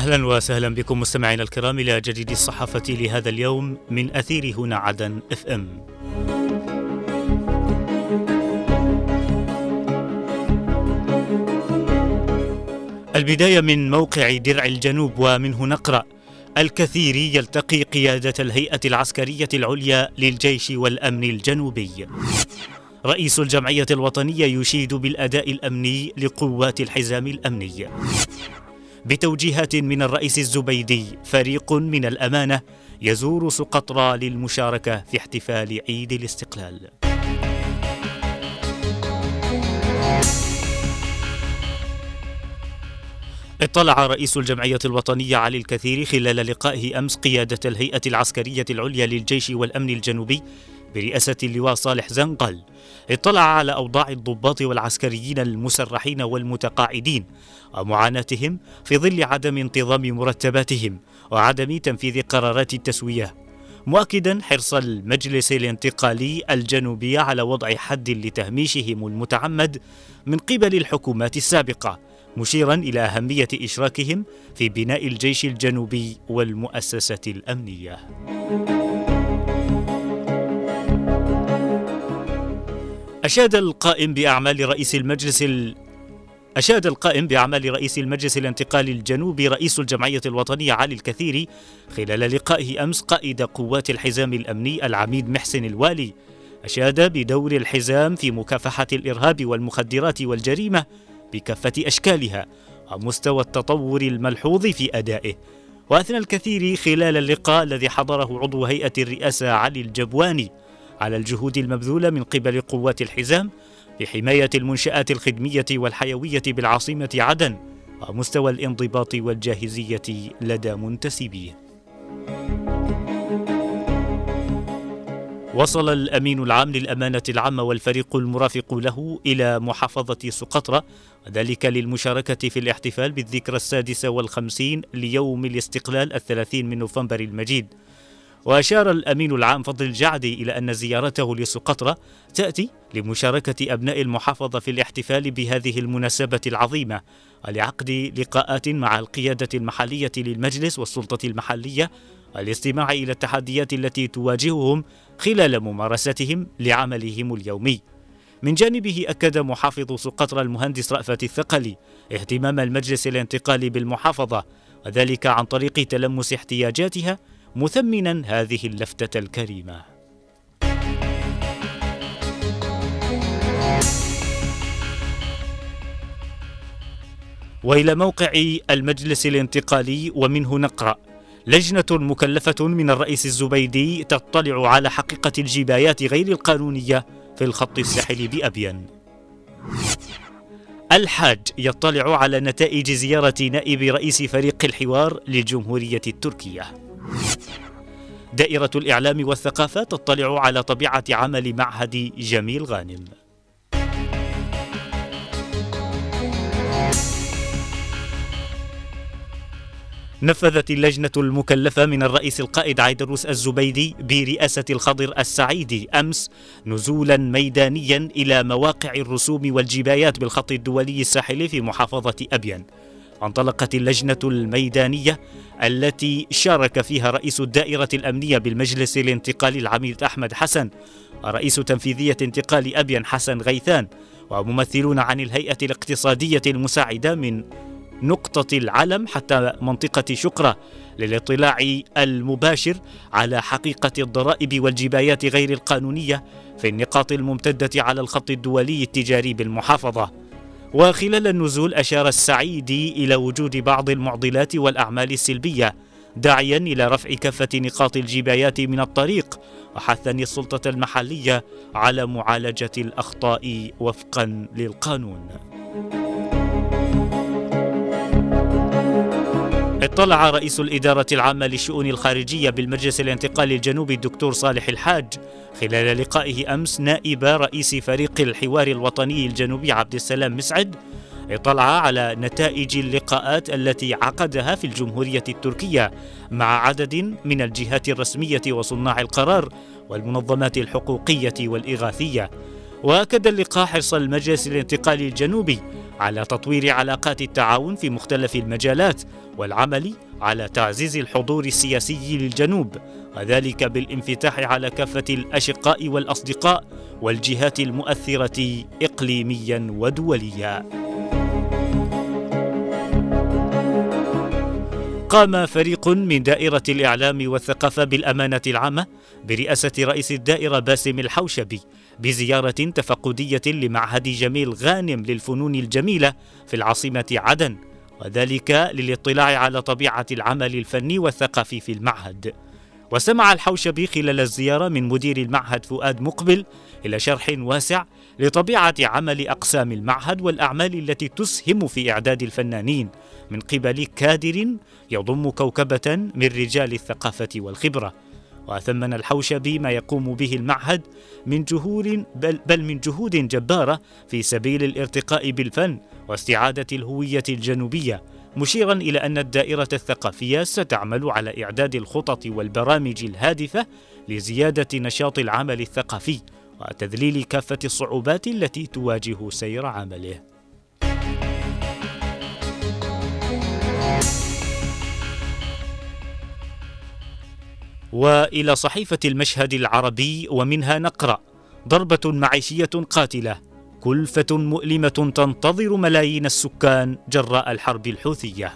أهلا وسهلا بكم مستمعينا الكرام إلى جديد الصحافة لهذا اليوم من أثير هنا عدن إف إم. البداية من موقع درع الجنوب ومنه نقرأ الكثير يلتقي قيادة الهيئة العسكرية العليا للجيش والأمن الجنوبي. رئيس الجمعية الوطنية يشيد بالأداء الأمني لقوات الحزام الأمني. بتوجيهات من الرئيس الزبيدي فريق من الأمانة يزور سقطرى للمشاركة في احتفال عيد الاستقلال. اطلع رئيس الجمعية الوطنية علي الكثير خلال لقائه أمس قيادة الهيئة العسكرية العليا للجيش والأمن الجنوبي برئاسة اللواء صالح زنقل اطلع على أوضاع الضباط والعسكريين المسرحين والمتقاعدين ومعاناتهم في ظل عدم انتظام مرتباتهم وعدم تنفيذ قرارات التسوية مؤكدا حرص المجلس الانتقالي الجنوبي على وضع حد لتهميشهم المتعمد من قبل الحكومات السابقة مشيرا إلى أهمية إشراكهم في بناء الجيش الجنوبي والمؤسسة الأمنية. أشاد القائم بأعمال رئيس المجلس ال... أشاد القائم بأعمال رئيس المجلس الانتقالي الجنوبي رئيس الجمعية الوطنية علي الكثيري خلال لقائه أمس قائد قوات الحزام الأمني العميد محسن الوالي. أشاد بدور الحزام في مكافحة الإرهاب والمخدرات والجريمة بكافة أشكالها ومستوى التطور الملحوظ في أدائه. وأثنى الكثير خلال اللقاء الذي حضره عضو هيئة الرئاسة علي الجبواني. على الجهود المبذولة من قبل قوات الحزام لحماية المنشآت الخدمية والحيوية بالعاصمة عدن ومستوى الانضباط والجاهزية لدى منتسبيه. وصل الأمين العام للأمانة العامة والفريق المرافق له إلى محافظة سقطرى وذلك للمشاركة في الاحتفال بالذكرى السادسة والخمسين ليوم الاستقلال الثلاثين من نوفمبر المجيد وأشار الأمين العام فضل الجعدي إلى أن زيارته لسقطرى تأتي لمشاركة أبناء المحافظة في الاحتفال بهذه المناسبة العظيمة ولعقد لقاءات مع القيادة المحلية للمجلس والسلطة المحلية والاستماع إلى التحديات التي تواجههم خلال ممارستهم لعملهم اليومي. من جانبه أكد محافظ سقطرى المهندس رأفت الثقلي اهتمام المجلس الانتقالي بالمحافظة وذلك عن طريق تلمس احتياجاتها مثمنا هذه اللفتة الكريمة. وإلى موقع المجلس الانتقالي ومنه نقرأ لجنة مكلفة من الرئيس الزبيدي تطلع على حقيقة الجبايات غير القانونية في الخط الساحلي بأبين الحاج يطلع على نتائج زيارة نائب رئيس فريق الحوار للجمهورية التركية دائرة الإعلام والثقافة تطلع على طبيعة عمل معهد جميل غانم. نفذت اللجنة المكلفة من الرئيس القائد عيدروس الزبيدي برئاسة الخضر السعيدي أمس نزولا ميدانيا إلى مواقع الرسوم والجبايات بالخط الدولي الساحلي في محافظة أبين انطلقت اللجنة الميدانية التي شارك فيها رئيس الدائرة الأمنية بالمجلس الانتقالي العميد أحمد حسن ورئيس تنفيذية انتقال أبين حسن غيثان وممثلون عن الهيئة الاقتصادية المساعدة من نقطة العلم حتى منطقة شقرة للاطلاع المباشر على حقيقة الضرائب والجبايات غير القانونية في النقاط الممتدة على الخط الدولي التجاري بالمحافظة. وخلال النزول أشار السعيدي إلى وجود بعض المعضلات والأعمال السلبية داعيا إلى رفع كافة نقاط الجبايات من الطريق وحثا السلطة المحلية على معالجة الأخطاء وفقا للقانون. اطلع رئيس الإدارة العامة للشؤون الخارجية بالمجلس الانتقالي الجنوبي الدكتور صالح الحاج خلال لقائه أمس نائب رئيس فريق الحوار الوطني الجنوبي عبد السلام مسعد اطلع على نتائج اللقاءات التي عقدها في الجمهورية التركية مع عدد من الجهات الرسمية وصناع القرار والمنظمات الحقوقية والإغاثية. وأكد اللقاء حرص المجلس الانتقالي الجنوبي على تطوير علاقات التعاون في مختلف المجالات والعمل على تعزيز الحضور السياسي للجنوب وذلك بالانفتاح على كافة الأشقاء والأصدقاء والجهات المؤثرة اقليميا ودوليا. قام فريق من دائرة الإعلام والثقافة بالأمانة العامة برئاسة رئيس الدائرة باسم الحوشبي بزيارة تفقدية لمعهد جميل غانم للفنون الجميلة في العاصمة عدن وذلك للاطلاع على طبيعة العمل الفني والثقافي في المعهد. وسمع الحوشبي خلال الزيارة من مدير المعهد فؤاد مقبل إلى شرح واسع لطبيعة عمل أقسام المعهد والأعمال التي تسهم في إعداد الفنانين من قبل كادر يضم كوكبة من رجال الثقافة والخبرة. وثمن الحوشبي ما يقوم به المعهد من جهود بل, بل من جهود جبارة في سبيل الارتقاء بالفن واستعادة الهوية الجنوبية مشيرا إلى أن الدائرة الثقافية ستعمل على إعداد الخطط والبرامج الهادفة لزيادة نشاط العمل الثقافي وتذليل كافة الصعوبات التي تواجه سير عمله. وإلى صحيفة المشهد العربي ومنها نقرأ ضربة معيشية قاتلة كلفة مؤلمة تنتظر ملايين السكان جراء الحرب الحوثية.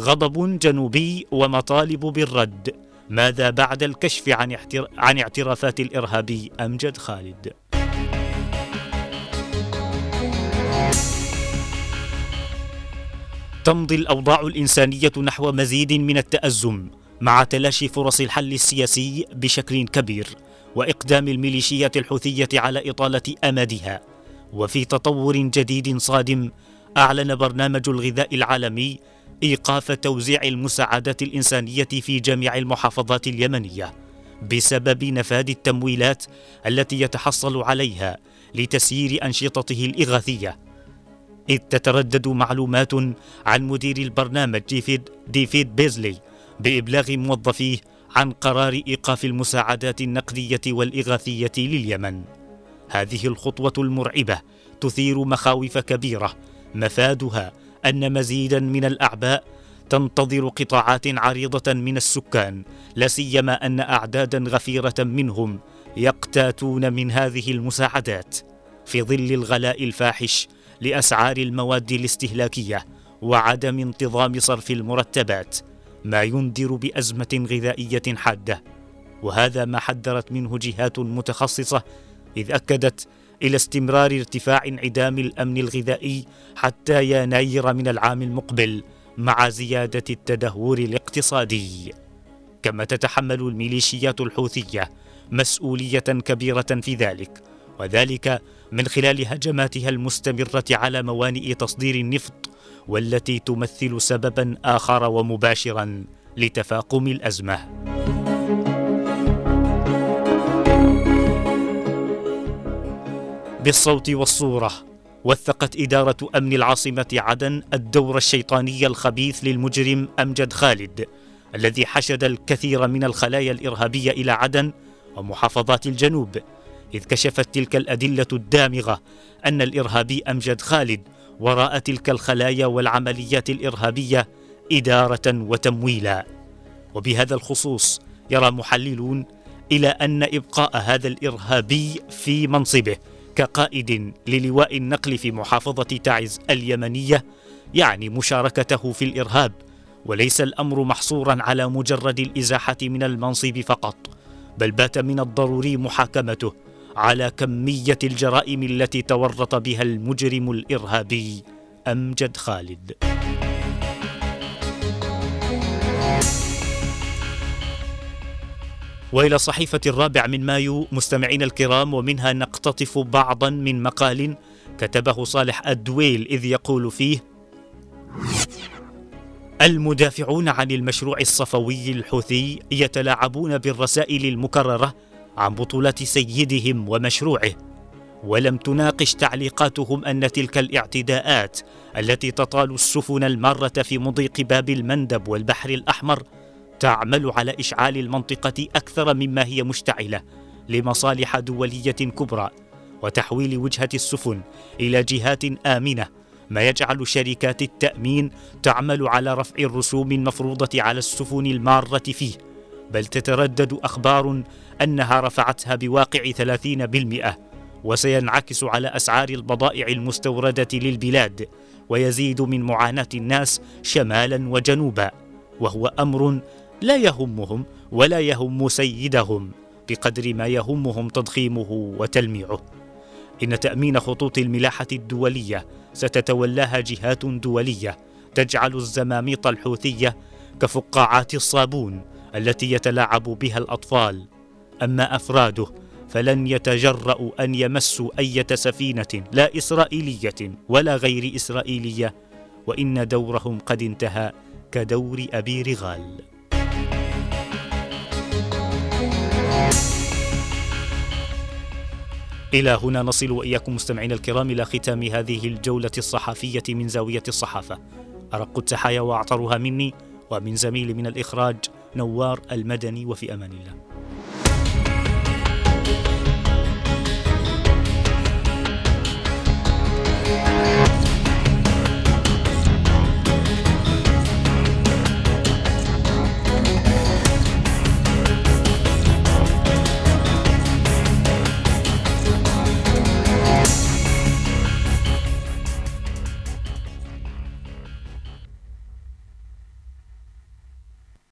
غضب جنوبي ومطالب بالرد ماذا بعد الكشف عن, احتر... عن اعترافات الارهابي امجد خالد؟ تمضي الأوضاع الإنسانية نحو مزيد من التأزم. مع تلاشي فرص الحل السياسي بشكل كبير وإقدام الميليشيات الحوثية على إطالة امدها وفي تطور جديد صادم أعلن برنامج الغذاء العالمي إيقاف توزيع المساعدات الإنسانية في جميع المحافظات اليمنية بسبب نفاذ التمويلات التي يتحصل عليها لتسيير أنشطته الإغاثية. إذ تتردد معلومات عن مدير البرنامج ديفيد, ديفيد بيزلي بإبلاغ موظفيه عن قرار إيقاف المساعدات النقدية والإغاثية لليمن. هذه الخطوة المرعبة تثير مخاوف كبيرة مفادها أن مزيدا من الأعباء تنتظر قطاعات عريضة من السكان، لا سيما أن أعدادا غفيرة منهم يقتاتون من هذه المساعدات في ظل الغلاء الفاحش لأسعار المواد الاستهلاكية وعدم انتظام صرف المرتبات ما ينذر بأزمة غذائية حادة وهذا ما حذرت منه جهات متخصصة إذ أكدت إلى استمرار ارتفاع انعدام الأمن الغذائي حتى يناير من العام المقبل مع زيادة التدهور الاقتصادي. كما تتحمل الميليشيات الحوثية مسؤولية كبيرة في ذلك وذلك من خلال هجماتها المستمرة على موانئ تصدير النفط والتي تمثل سببا آخر ومباشرا لتفاقم الأزمة. بالصوت والصورة وثقت إدارة أمن العاصمة عدن الدور الشيطاني الخبيث للمجرم أمجد خالد الذي حشد الكثير من الخلايا الإرهابية إلى عدن ومحافظات الجنوب إذ كشفت تلك الأدلة الدامغة أن الإرهابي أمجد خالد وراء تلك الخلايا والعمليات الإرهابية إدارة وتمويلا. وبهذا الخصوص يرى محللون إلى أن إبقاء هذا الإرهابي في منصبه كقائد للواء النقل في محافظة تعز اليمنية يعني مشاركته في الإرهاب وليس الأمر محصورا على مجرد الإزاحة من المنصب فقط بل بات من الضروري محاكمته على كمية الجرائم التي تورط بها المجرم الإرهابي أمجد خالد. وإلى صحيفة الرابع من مايو مستمعينا الكرام ومنها نقتطف بعضا من مقال كتبه صالح الدويل إذ يقول فيه المدافعون عن المشروع الصفوي الحوثي يتلاعبون بالرسائل المكررة عن بطولة سيدهم ومشروعه. ولم تناقش تعليقاتهم أن تلك الاعتداءات التي تطال السفن الماره في مضيق باب المندب والبحر الأحمر تعمل على إشعال المنطقة أكثر مما هي مشتعلة لمصالح دولية كبرى وتحويل وجهة السفن إلى جهات آمنة ما يجعل شركات التأمين تعمل على رفع الرسوم المفروضة على السفن المارة فيه. بل تتردد أخبار أنها رفعتها بواقع 30% وسينعكس على أسعار البضائع المستوردة للبلاد ويزيد من معاناة الناس شمالا وجنوبا وهو أمر لا يهمهم ولا يهم سيدهم بقدر ما يهمهم تضخيمه وتلميعه. إن تأمين خطوط الملاحة الدولية ستتولاها جهات دولية تجعل الزماميط الحوثية كفقاعات الصابون التي يتلاعب بها الأطفال. أما أفراده فلن يتجرأوا أن يمسوا أية سفينة لا إسرائيلية ولا غير إسرائيلية وإن دورهم قد انتهى كدور أبي رغال. إلى هنا نصل وإياكم مستمعينا الكرام إلى ختام هذه الجولة الصحفية من زاوية الصحافة. أرق التحايا وأعطرها مني ومن زميلي من الإخراج نوار المدني وفي أمان الله.